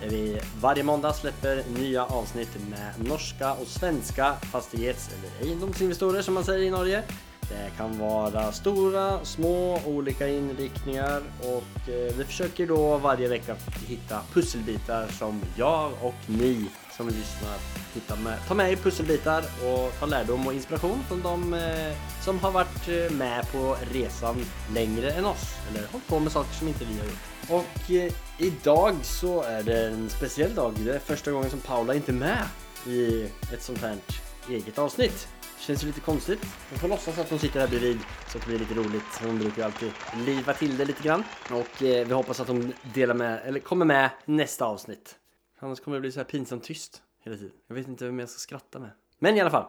Där vi varje måndag släpper nya avsnitt med norska och svenska fastighets eller egendomsinvestorer som man säger i Norge. Det kan vara stora, små, olika inriktningar och eh, vi försöker då varje vecka hitta pusselbitar som jag och ni som lyssnar hitta med, ta med er pusselbitar och ta lärdom och inspiration från de eh, som har varit eh, med på resan längre än oss eller hållit på med saker som inte vi har gjort. Och eh, idag så är det en speciell dag. Det är första gången som Paula inte är med i ett sånt här eget avsnitt. Känns ju lite konstigt. Vi får låtsas att hon sitter här bredvid så att det blir lite roligt. Hon brukar ju alltid liva till det lite grann. Och eh, vi hoppas att hon delar med, eller kommer med nästa avsnitt. Annars kommer det bli så här pinsamt tyst hela tiden. Jag vet inte vem jag ska skratta med. Men i alla fall.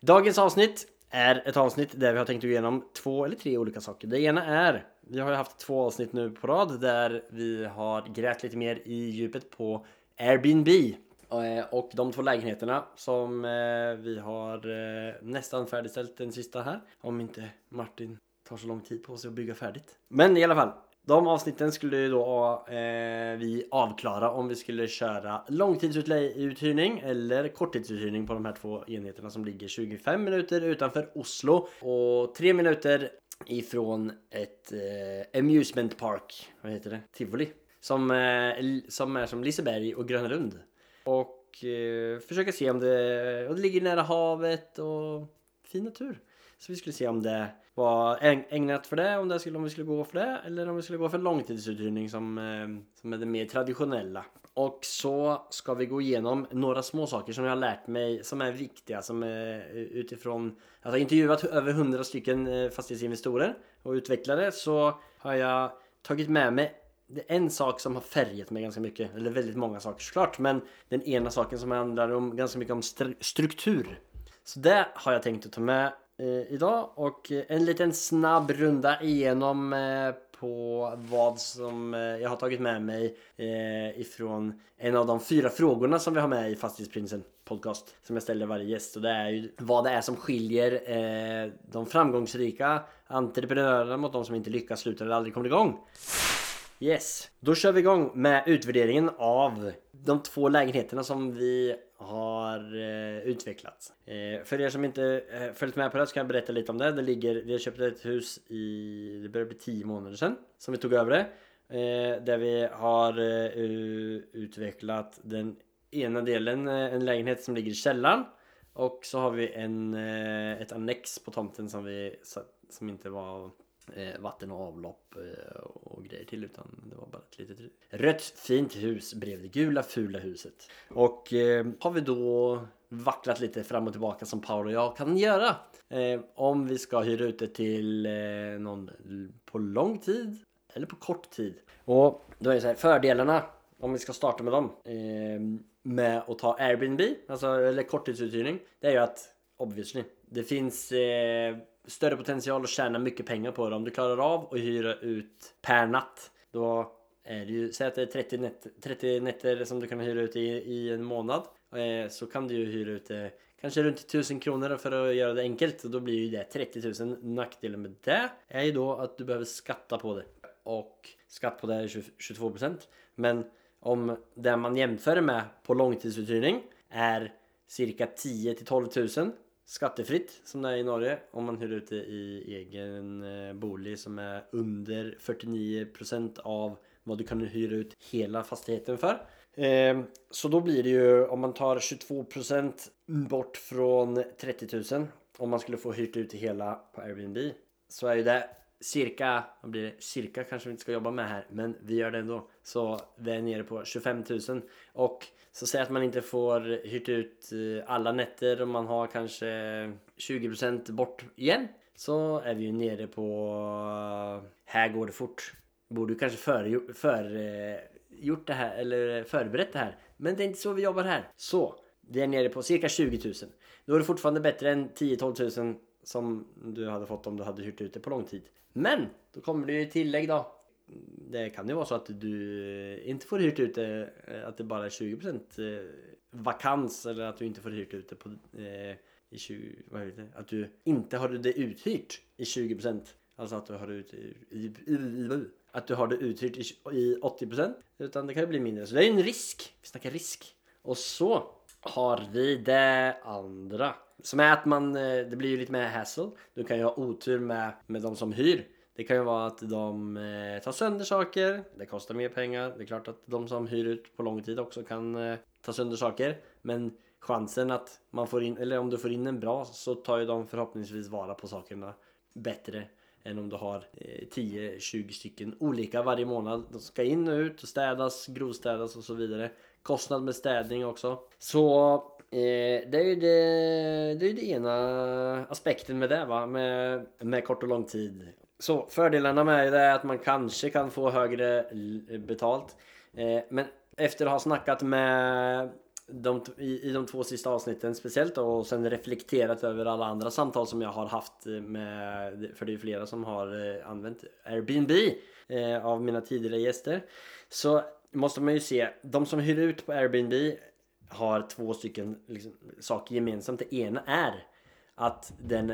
Dagens avsnitt är ett avsnitt där vi har tänkt gå igenom två eller tre olika saker. Det ena är, vi har ju haft två avsnitt nu på rad där vi har grävt lite mer i djupet på Airbnb. Eh, och de två lägenheterna som eh, vi har eh, nästan färdigställt den sista här. Om inte Martin tar så lång tid på sig att bygga färdigt. Men i alla fall. De avsnitten skulle ju då eh, vi avklara om vi skulle köra långtidsuthyrning eller korttidsuthyrning på de här två enheterna som ligger 25 minuter utanför Oslo och 3 minuter ifrån ett eh, amusement park, vad heter det? Tivoli. Som, eh, som är som Liseberg och Gröna Lund. Och eh, försöka se om det, och det ligger nära havet och fin natur. Så vi skulle se om det var ägnat för det, om, det skulle, om vi skulle gå för det eller om vi skulle gå för långtidsuthyrning som, eh, som är det mer traditionella. Och så ska vi gå igenom några små saker som jag har lärt mig som är viktiga som är eh, utifrån att ha intervjuat över 100 stycken eh, fastighetsinvestorer och utvecklare så har jag tagit med mig det är en sak som har färgat mig ganska mycket, eller väldigt många saker såklart, men den ena saken som handlar om ganska mycket om stru- struktur. Så det har jag tänkt att ta med Eh, idag och en liten snabb runda igenom eh, på vad som eh, jag har tagit med mig eh, ifrån en av de fyra frågorna som vi har med i Fastighetsprinsen podcast som jag ställer varje gäst och det är ju vad det är som skiljer eh, de framgångsrika entreprenörerna mot de som inte lyckas, slutar eller aldrig kommer igång. Yes, då kör vi igång med utvärderingen av de två lägenheterna som vi har eh, utvecklats. Eh, för er som inte eh, följt med på det så kan jag berätta lite om det. det ligger, vi har köpt ett hus i, det börjar bli 10 månader sedan som vi tog över det. Eh, där vi har eh, utvecklat den ena delen, eh, en lägenhet som ligger i källaren. Och så har vi en, eh, ett annex på tomten som, vi, som inte var Eh, vatten och avlopp eh, och grejer till utan det var bara ett litet rött fint hus bredvid det gula fula huset. Och eh, har vi då vacklat lite fram och tillbaka som Paul och jag kan göra. Eh, om vi ska hyra ut det till eh, någon på lång tid eller på kort tid. Och då är det så här, fördelarna om vi ska starta med dem eh, med att ta Airbnb, alltså eller korttidsuthyrning. Det är ju att obviously det finns eh, större potential att tjäna mycket pengar på det om du klarar av att hyra ut per natt. Då är det ju, säg att det är 30, net, 30 nätter som du kan hyra ut i, i en månad. Eh, så kan du ju hyra ut det kanske runt 1000 kronor för att göra det enkelt. Och då blir ju det 30 000. Nackdelen med det är ju då att du behöver skatta på det. Och skatt på det är 22%. Men om det man jämför med på långtidsuthyrning är cirka 10 till 12 000 skattefritt som det är i Norge om man hyr ut det i egen eh, bolig som är under 49% av vad du kan hyra ut hela fastigheten för. Ehm, så då blir det ju om man tar 22% bort från 30 000 om man skulle få hyrt ut hela på Airbnb så är ju det cirka, vad blir det? Cirka kanske vi inte ska jobba med här men vi gör det ändå. Så vi är nere på 25 000 och så säg att man inte får hyrt ut eh, alla nätter och man har kanske 20% bort igen. Så är vi ju nere på eh, här går det fort. Borde ju kanske för, för gjort det här eller förberett det här. Men det är inte så vi jobbar här. Så Vi är nere på cirka 20 000. Då är det fortfarande bättre än 10-12 000 som du hade fått om du hade hyrt ut det på lång tid. Men då kommer det ju tillägg då. Det kan ju vara så att du inte får hyrt ut det, eh, att det bara är 20% eh, vakans eller att du inte får hyrt ut det på eh, i 20, vad heter det? Att du inte har det uthyrt i 20% Alltså att du har det ut, i, i, i, att du har det uthyrt i, i 80% utan det kan ju bli mindre. Så det är ju en risk. Vi snackar risk. Och så har vi det andra som är att man, eh, det blir ju lite mer hassle. Du kan ju ha otur med, med de som hyr. Det kan ju vara att de eh, tar sönder saker. Det kostar mer pengar. Det är klart att de som hyr ut på lång tid också kan eh, ta sönder saker. Men chansen att man får in, eller om du får in en bra så tar ju de förhoppningsvis vara på sakerna bättre än om du har eh, 10-20 stycken olika varje månad. De ska in och ut och städas, grovstädas och så vidare. Kostnad med städning också. Så eh, det är ju det, det, är det ena aspekten med det va, med, med kort och lång tid. Så fördelarna med det är att man kanske kan få högre betalt. Eh, men efter att ha snackat med de, i, i de två sista avsnitten speciellt då, och sen reflekterat över alla andra samtal som jag har haft med, för det är flera som har eh, använt Airbnb eh, av mina tidigare gäster. Så måste man ju se, de som hyr ut på Airbnb har två stycken liksom, saker gemensamt. Det ena är att den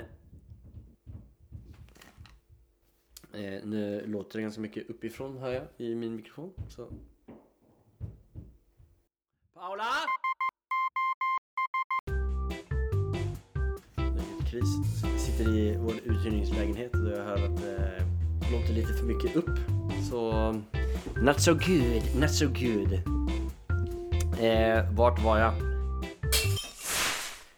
Eh, nu låter det ganska mycket uppifrån hör jag i min mikrofon. Så. Paula! kris. Sitter i vår uthyrningslägenhet och jag hör att det eh, låter lite för mycket upp. Så not so good, not so good. Eh, vart var jag?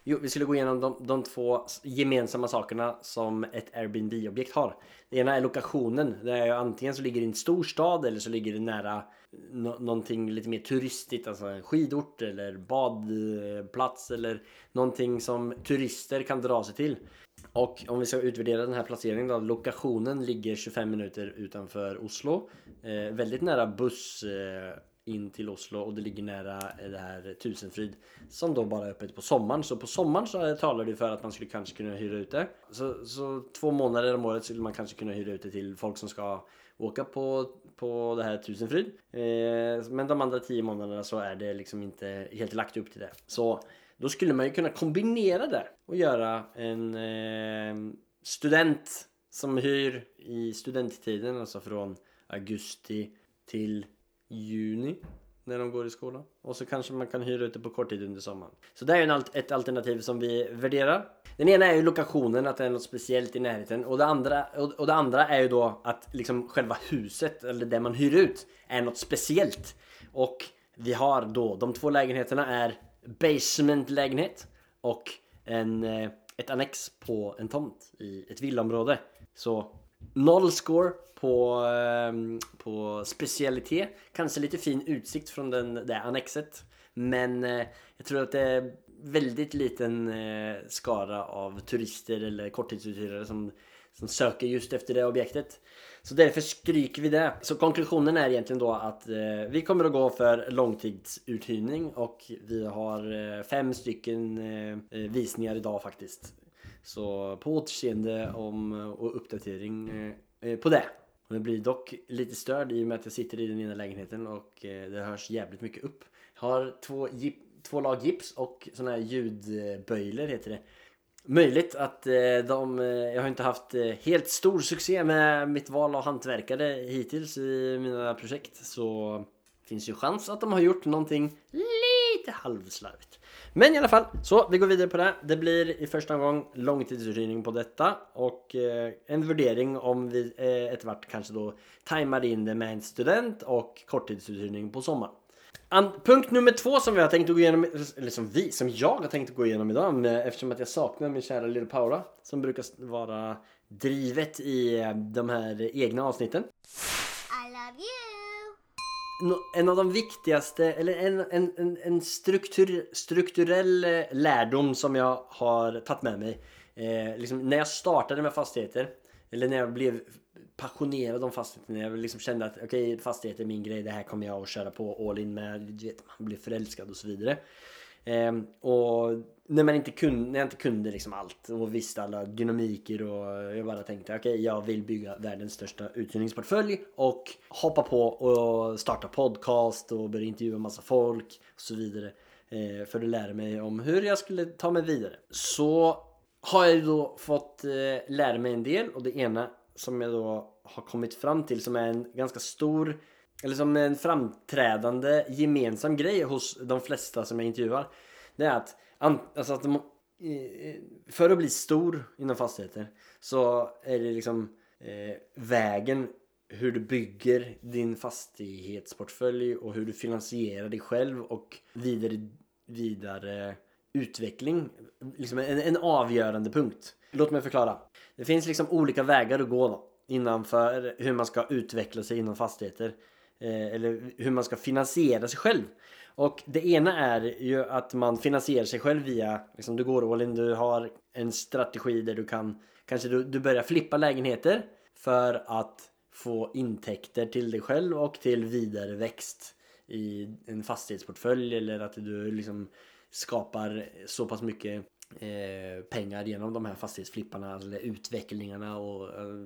Jo, vi skulle gå igenom de, de två gemensamma sakerna som ett Airbnb-objekt har. Det ena är lokationen. Det är antingen så ligger det i en stor stad eller så ligger det nära no någonting lite mer turistigt, alltså en skidort eller badplats eller någonting som turister kan dra sig till. Och om vi ska utvärdera den här placeringen då, lokationen ligger 25 minuter utanför Oslo. Eh, väldigt nära buss eh, in till Oslo och det ligger nära eh, det här Tusenfryd som då bara är öppet på sommaren. Så på sommaren så talar det för att man skulle kanske kunna hyra ut det. Så, så två månader om året skulle man kanske kunna hyra ut det till folk som ska åka på, på det här Tusenfryd. Eh, men de andra tio månaderna så är det liksom inte helt lagt upp till det. Så då skulle man ju kunna kombinera det och göra en eh, student som hyr i studenttiden, alltså från augusti till juni när de går i skolan. Och så kanske man kan hyra ut det på kort tid under sommaren. Så det är en, ett alternativ som vi värderar. Den ena är ju lokationen, att det är något speciellt i närheten. Och det andra, och det andra är ju då att liksom själva huset, eller det man hyr ut, är något speciellt. Och vi har då, de två lägenheterna är basement-lägenhet och en, eh, ett annex på en tomt i ett villaområde. Så noll score på, eh, på specialitet. Kanske lite fin utsikt från den, det annexet. Men eh, jag tror att det är väldigt liten skara av turister eller korttidsuthyrare som, som söker just efter det objektet. Så därför stryker vi det. Så konklusionen är egentligen då att eh, vi kommer att gå för långtidsuthyrning och vi har eh, fem stycken eh, eh visningar idag faktiskt. Så på återseende om, eh, och uppdatering eh, eh på det. Jag blir dock lite störd i och med att jag sitter i den ena lägenheten och eh, det hörs jävligt mycket upp. Jag har två, två lag gips och sådana här ljudböjler heter det. Möjligt att eh, de, eh, jag har inte haft eh, helt stor succé med mitt val av hantverkare hittills i mina projekt så finns ju chans att de har gjort någonting lite halvslarvigt. Men i alla fall, så vi går vidare på det. Det blir i första gång långtidsuthyrning på detta och en värdering om vi eh, ett vart kanske då tajmar in det med en student och korttidsuthyrning på sommaren. And, punkt nummer två som vi har tänkt att gå igenom, eller som vi, som jag har tänkt att gå igenom idag med, eftersom att jag saknar min kära lilla Paula som brukar vara drivet i eh, de här egna avsnitten. I love you! en av de viktigaste, eller en, en, en, en struktur, strukturell eh, lärdom som jag har tagit med mig. Eh, liksom när jag startade med fastigheter, eller när jag blev passionerad om fastigheter, jag liksom kände att okej, okay, fastigheter är min grej, det här kommer jag att köra på all in med, du vet, man blir förälskad och så vidare. Ehm, och när, man inte kunde, när jag inte kunde liksom allt och visste alla dynamiker och jag bara tänkte okej okay, jag vill bygga världens största uthyrningsportfölj och hoppa på och starta podcast och börja intervjua massa folk och så vidare. Eh, för att lära mig om hur jag skulle ta mig vidare. Så har jag då fått eh, lära mig en del och det ena som jag då har kommit fram till som är en ganska stor eller som en framträdande gemensam grej hos de flesta som jag intervjuar. Det är att, alltså att de, för att bli stor inom fastigheter så är det liksom eh, vägen hur du bygger din fastighetsportfölj och hur du finansierar dig själv och vidare, vidare utveckling. Liksom en, en avgörande punkt. Låt mig förklara. Det finns liksom olika vägar att gå då innanför hur man ska utveckla sig inom fastigheter. Eh, eller hur man ska finansiera sig själv. Och det ena är ju att man finansierar sig själv via, liksom du går all in, du har en strategi där du kan, kanske du, du börjar flippa lägenheter för att få intäkter till dig själv och till vidare växt i en fastighetsportfölj eller att du liksom skapar så pass mycket eh, pengar genom de här fastighetsflipparna alltså eller utvecklingarna och eh,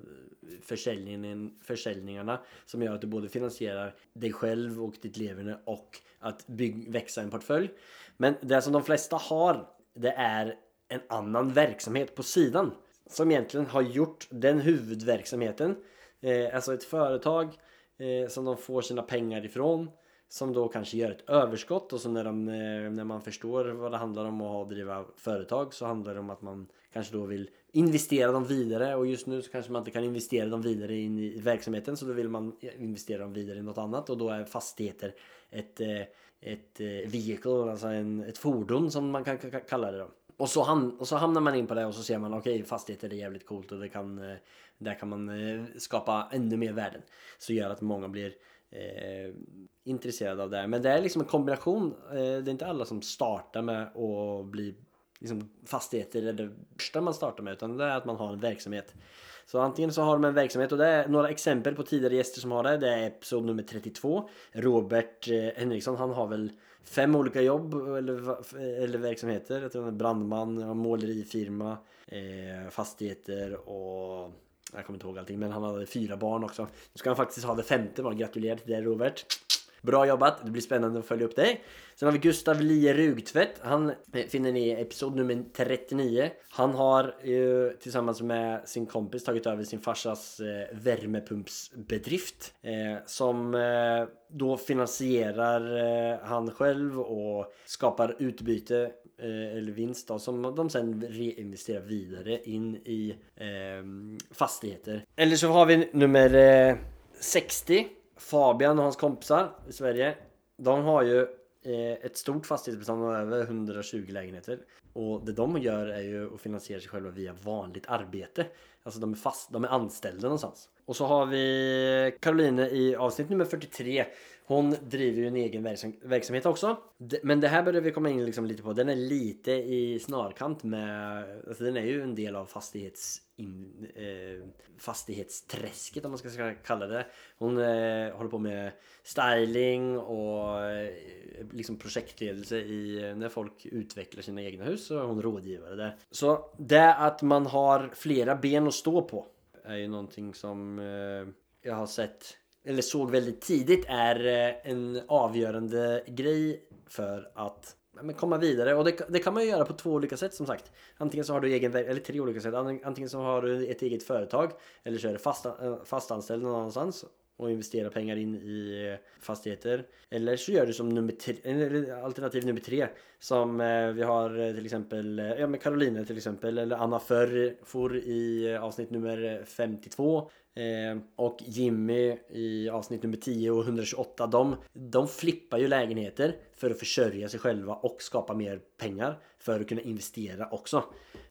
försäljningen, försäljningarna som gör att du både finansierar dig själv och ditt leverne och att bygg, växa en portfölj. Men det som de flesta har det är en annan verksamhet på sidan som egentligen har gjort den huvudverksamheten eh, alltså ett företag eh, som de får sina pengar ifrån som då kanske gör ett överskott och så när, de, eh, när man förstår vad det handlar om att driva företag så handlar det om att man kanske då vill investera dem vidare och just nu så kanske man inte kan investera dem vidare in i verksamheten så då vill man investera dem vidare i något annat och då är fastigheter ett, eh, ett eh, vehicle, alltså en, ett fordon som man kan kalla det då. Och så, ham och så hamnar man in på det och så ser man okej okay, fastigheter är jävligt coolt och det kan, där kan man skapa ännu mer värden. Så gör att många blir eh, intresserad av det här. Men det är liksom en kombination. Eh, det är inte alla som startar med att bli liksom, fastigheter eller det första man startar med utan det är att man har en verksamhet. Så antingen så har de en verksamhet och det är några exempel på tidigare gäster som har det. Det är episod nummer 32. Robert eh, Henriksson, han har väl fem olika jobb eller, eller verksamheter. Jag tror han är brandman, målerifirma, eh, fastigheter och jag kommer inte ihåg allting men han hade fyra barn också. Nu ska han faktiskt ha det femte barnet. Gratulerar till dig Robert. Bra jobbat, det blir spännande att följa upp dig. Sen har vi Gustav Lie Rugtvätt. Han eh, finner ni i episod nummer 39. Han har ju tillsammans med sin kompis tagit över sin farsas eh, värmepumpsbedrift. Eh, som eh, då finansierar eh, han själv och skapar utbyte eh, eller vinst då, som de sen reinvesterar vidare in i eh, fastigheter. Eller så har vi nummer 60 Fabian och hans kompisar i Sverige De har ju eh, ett stort fastighetsbestånd av över 120 lägenheter Och det de gör är ju att finansiera sig själva via vanligt arbete Alltså de är fast, de är anställda någonstans Och så har vi Caroline i avsnitt nummer 43 hon driver ju en egen verksamhet också. Men det här börjar vi komma in liksom lite på. Den är lite i snarkant med... Alltså den är ju en del av fastighets... In, eh, fastighetsträsket om man ska kalla det. Hon eh, håller på med styling och eh, liksom projektledelse i eh, när folk utvecklar sina egna hus så är hon rådgivare där. Så det att man har flera ben att stå på är ju någonting som eh, jag har sett eller såg väldigt tidigt är eh, en avgörande grej för att men komma vidare och det, det, kan man ju göra på två olika sätt som sagt. Antingen så har du egen, eller tre olika sätt. Antingen så har du ett eget företag eller så är du fast, eh, fastanställd någon annanstans och investera pengar in i eh, fastigheter. Eller så gör du som nummer tre, alternativ nummer tre som eh, vi har till exempel ja, med Caroline till exempel eller Anna Förr for i avsnitt nummer 52 Eh, och Jimmy i avsnitt nummer 10 och 128 de, de flippar ju lägenheter för att försörja sig själva och skapa mer pengar för att kunna investera också.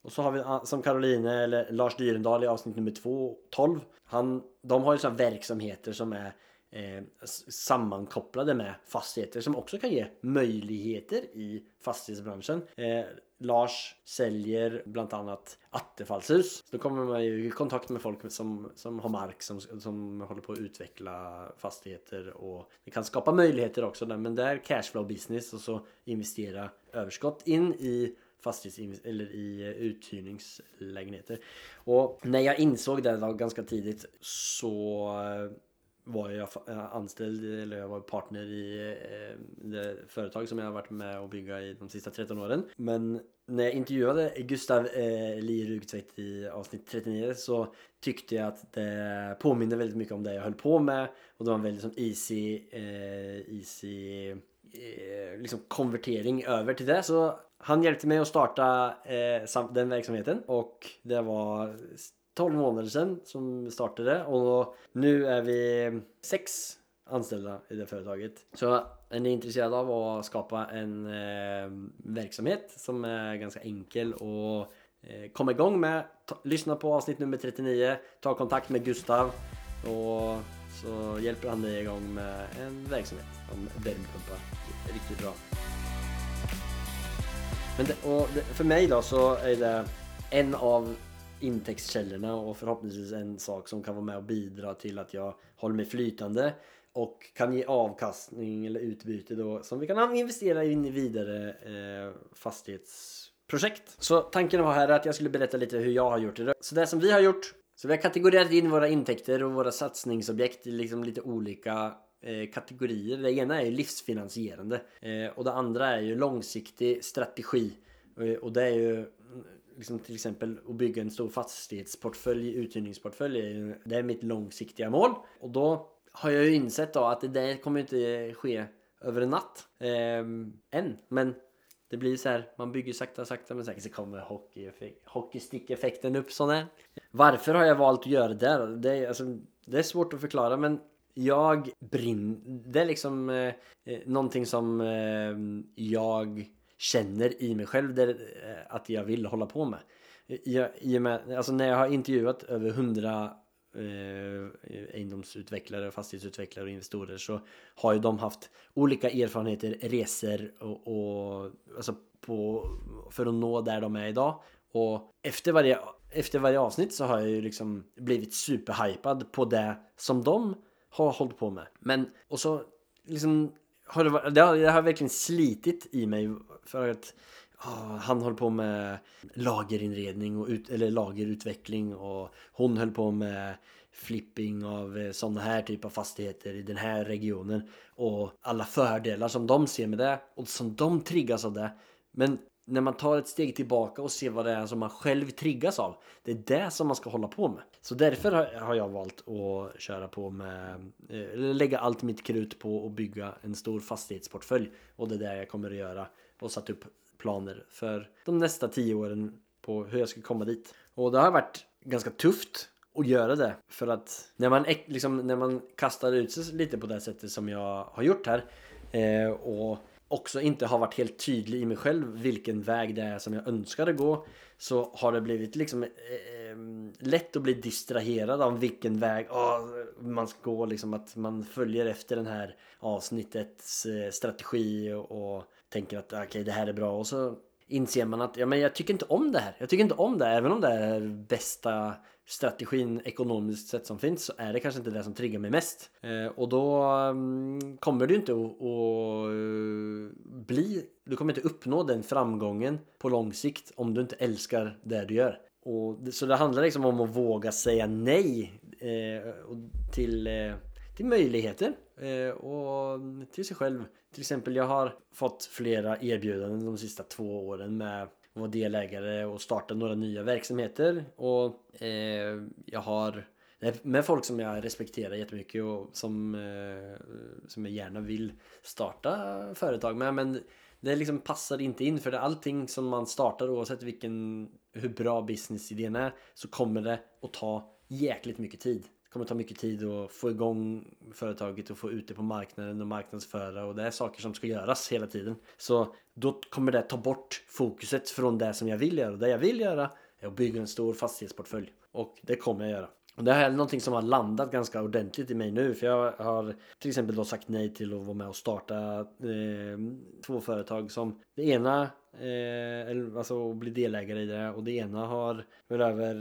Och så har vi ah, som Caroline eller Lars Dyrendal i avsnitt nummer 2, 12. Han, de har ju sådana verksamheter som är eh, sammankopplade med fastigheter som också kan ge möjligheter i fastighetsbranschen. Eh, Lars säljer bland annat attefallshus. Så då kommer man ju i kontakt med folk som, som har mark som, som håller på att utveckla fastigheter och det kan skapa möjligheter också där, men det är cashflow business och så investera överskott in i fastighets eller i uthyrningslägenheter. Och när jag insåg det då ganska tidigt så eh, var jag eh, anställd eller jag var partner i eh, det företag som jag har varit med och bygga i de sista 13 åren. Men när jag intervjuade Gustav eh, Li i avsnitt 39 så tyckte jag att det påminner väldigt mycket om det jag höll på med och det var en väldigt som easy, eh, easy eh, liksom konvertering över till det. Så han hjälpte mig att starta eh, den verksamheten och det var 12 månader sedan som startade och nu är vi sex anställda i det företaget. Så är ni intresserade av att skapa en eh, verksamhet som är ganska enkel och eh, komma igång med, ta, lyssna på avsnitt nummer 39, ta kontakt med Gustav och så hjälper han dig igång med en verksamhet om värmepumpar. Riktigt bra. Men det, och det, för mig då så är det en av intäktskällorna och förhoppningsvis en sak som kan vara med och bidra till att jag håller mig flytande och kan ge avkastning eller utbyte då som vi kan investera in i vidare eh, fastighetsprojekt. Så tanken var här att jag skulle berätta lite hur jag har gjort det. Så det som vi har gjort, så vi har kategorierat in våra intäkter och våra satsningsobjekt i liksom lite olika eh, kategorier. Det ena är livsfinansierande eh, och det andra är ju långsiktig strategi. Eh, och det är ju liksom till exempel att bygga en stor fastighetsportfölj, uthyrningsportfölj, det är mitt långsiktiga mål. Och då har jag ju insett då att det där kommer inte ske över en natt. Eh, än. Men det blir så här, man bygger sakta sakta men säkert så kommer hockeystick-effekten upp sån här. Varför har jag valt att göra det där? Det är, alltså, det är svårt att förklara men jag brinner. Det är liksom eh, eh någonting som eh, jag känner i mig själv där, eh, att jag vill hålla på med. Jag, i med alltså när jag har intervjuat över hundra eh, egendomsutvecklare, fastighetsutvecklare och investerare så har ju de haft olika erfarenheter, resor och, och alltså på, för att nå där de är idag. Och efter varje, efter varje avsnitt så har jag ju liksom blivit superhypad på det som de har hållit på med. Men och så liksom har det, det, har, det har verkligen slitit i mig för att oh, han håller på med lagerinredning och ut, eller lagerutveckling och hon höll på med flipping av eh, sådana här typer av fastigheter i den här regionen och alla fördelar som de ser med det och som de triggas av det. Men när man tar ett steg tillbaka och ser vad det är som man själv triggas av. Det är det som man ska hålla på med. Så därför har jag valt att köra på med, eh, eller lägga allt mitt krut på att bygga en stor fastighetsportfölj. Och det är det jag kommer att göra och satt upp planer för de nästa tio åren på hur jag ska komma dit. Och det har varit ganska tufft att göra det för att när man, liksom, när man kastar ut sig lite på det sättet som jag har gjort här eh, och också inte har varit helt tydlig i mig själv vilken väg det är som jag önskade gå så har det blivit liksom eh, eh, lätt att bli distraherad av vilken väg oh, man ska gå liksom att man följer efter den här avsnittets eh, strategi och, och tänker att ah, okej okay, det här är bra. Och så inser man att ja, men jag tycker inte om det här. Jag tycker inte om det även om det är bästa strategin ekonomiskt sett som finns så är det kanske inte det som triggar mig mest. Eh, och då um, kommer du inte att, bli, du kommer inte uppnå den framgången på lång sikt om du inte älskar det du gör. Och, så det handlar liksom om att våga säga nej eh, till, eh, till möjligheter eh, och till sig själv. Till exempel jag har fått flera erbjudanden de sista två åren med att vara delägare och starta några nya verksamheter. Och eh, jag har med folk som jag respekterar jättemycket och som, eh, som jag gärna vill starta företag med. Men det liksom passar inte in för det allting som man startar oavsett vilken, hur bra businessidén är så kommer det att ta jäkligt mycket tid kommer ta mycket tid att få igång företaget och få ut det på marknaden och marknadsföra och det är saker som ska göras hela tiden. Så då kommer det ta bort fokuset från det som jag vill göra. Det jag vill göra är att bygga en stor fastighetsportfölj och det kommer jag göra. Det här är någonting som har landat ganska ordentligt i mig nu för jag har till exempel då sagt nej till att vara med och starta eh, två företag som det ena eh, eller, alltså bli delägare i det och det ena har väl över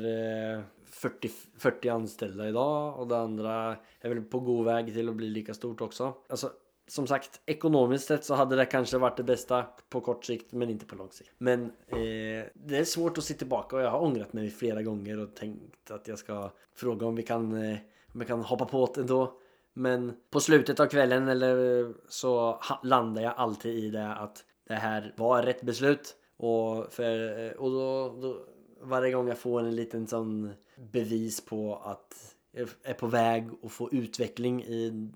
eh, 40, 40 anställda idag och det andra är väl på god väg till att bli lika stort också. Alltså som sagt, ekonomiskt sett så hade det kanske varit det bästa på kort sikt men inte på lång sikt. Men eh, det är svårt att se tillbaka och jag har ångrat mig flera gånger och tänkt att jag ska fråga om vi kan, eh, om jag kan hoppa på det ändå. Men på slutet av kvällen eller eh, så landar jag alltid i det att det här var rätt beslut. Och, för, eh, och då, då varje gång jag får en liten sån bevis på att jag är på väg att få utveckling i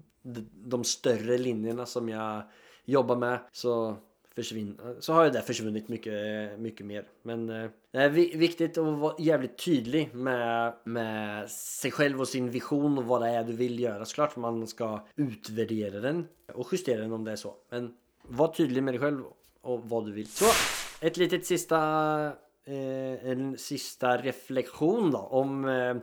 de större linjerna som jag jobbar med så försvinner, så har ju det försvunnit mycket, mycket mer. Men eh, det är viktigt att vara jävligt tydlig med, med sig själv och sin vision och vad det är du vill göra. Såklart man ska utvärdera den och justera den om det är så. Men var tydlig med dig själv och vad du vill. Så, ett litet sista eh, en sista reflektion då om eh,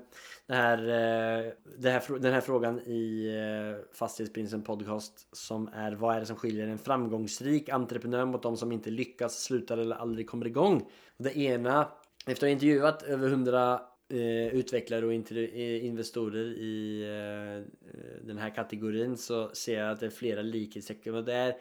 det här, eh, det här, den här frågan i eh, Fastighetsprinsen podcast som är vad är det som skiljer en framgångsrik entreprenör mot de som inte lyckas, slutar eller aldrig kommer igång? Och det ena, efter att ha intervjuat över 100 eh, utvecklare och eh, investorer i eh, den här kategorin så ser jag att det är flera likhetstecken och det är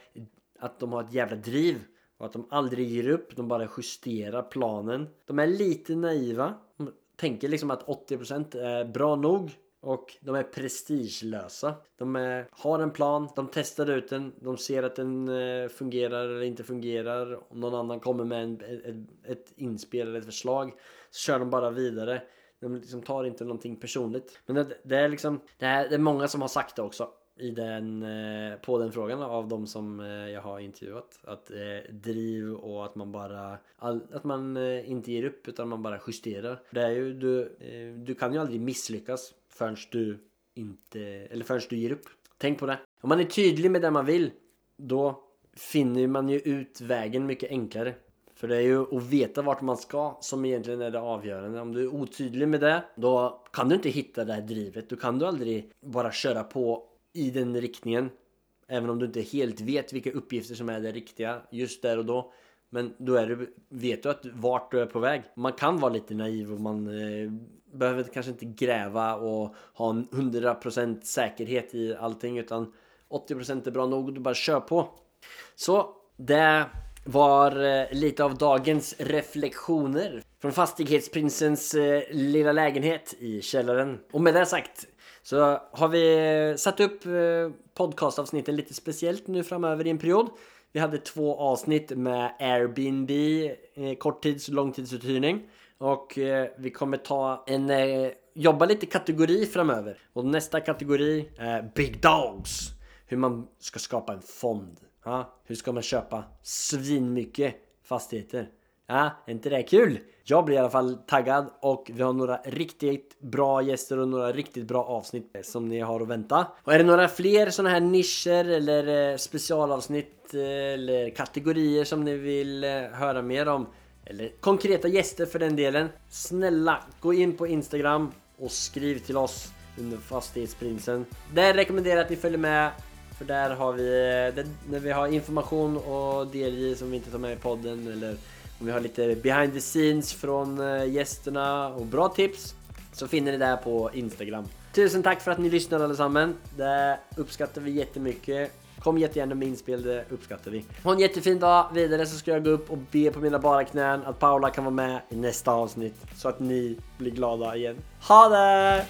att de har ett jävla driv och att de aldrig ger upp, de bara justerar planen. De är lite naiva. De tänker liksom att 80% är bra nog. Och de är prestigelösa. De är, har en plan, de testar ut den, de ser att den eh, fungerar eller inte fungerar. Om någon annan kommer med en, ett, ett inspel eller ett förslag så kör de bara vidare. De liksom tar inte någonting personligt. Men det, det är liksom, det är, det är många som har sagt det också i den, eh, på den frågan av de som eh, jag har intervjuat. Att eh, driv och att man bara att man inte ger upp utan man bara justerar. Det är ju, du, du kan ju aldrig misslyckas förrän du inte, eller förrän du ger upp. Tänk på det. Om man är tydlig med det man vill, då finner man ju ut vägen mycket enklare. För det är ju att veta vart man ska som egentligen är det avgörande. Om du är otydlig med det, då kan du inte hitta det här drivet. Då kan du aldrig bara köra på i den riktningen. Även om du inte helt vet vilka uppgifter som är det riktiga just där och då. Men då är du, vet du att vart du är på väg. Man kan vara lite naiv och man eh, behöver kanske inte gräva och ha en 100% säkerhet i allting utan 80% är bra nog och du bara kör på. Så det var eh, lite av dagens reflektioner från fastighetsprinsens eh, lilla lägenhet i källaren. Och med det sagt så har vi satt upp eh, podcastavsnitten lite speciellt nu framöver i en period. Vi hade två avsnitt med Airbnb, eh, korttids och långtidsuthyrning. Och vi kommer ta en, jobba lite kategori framöver. Och nästa kategori är Big Dogs. Hur man ska skapa en fond. Ja, hur ska man köpa svinmycket fastigheter? Ja, är inte det kul? Jag blir i alla fall taggad och vi har några riktigt bra gäster och några riktigt bra avsnitt som ni har att vänta. Och är det några fler sådana här nischer eller eh, specialavsnitt eh, eller kategorier som ni vill eh, höra mer om eller konkreta gäster för den delen. Snälla, gå in på Instagram och skriv till oss under Fastighetsprinsen. Där rekommenderar jag att ni följer med för där har vi, när vi har information och delgivning som vi inte tar med i podden eller om vi har lite behind the scenes från eh, gästerna och bra tips så finner ni det på Instagram. Tusen tack för att ni lyssnade allesammans. Det uppskattar vi jättemycket. Kom jättegärna med inspel, det uppskattar vi. Ha en jättefin dag. Vidare så ska jag gå upp och be på mina bara knän att Paula kan vara med i nästa avsnitt så att ni blir glada igen. Ha det!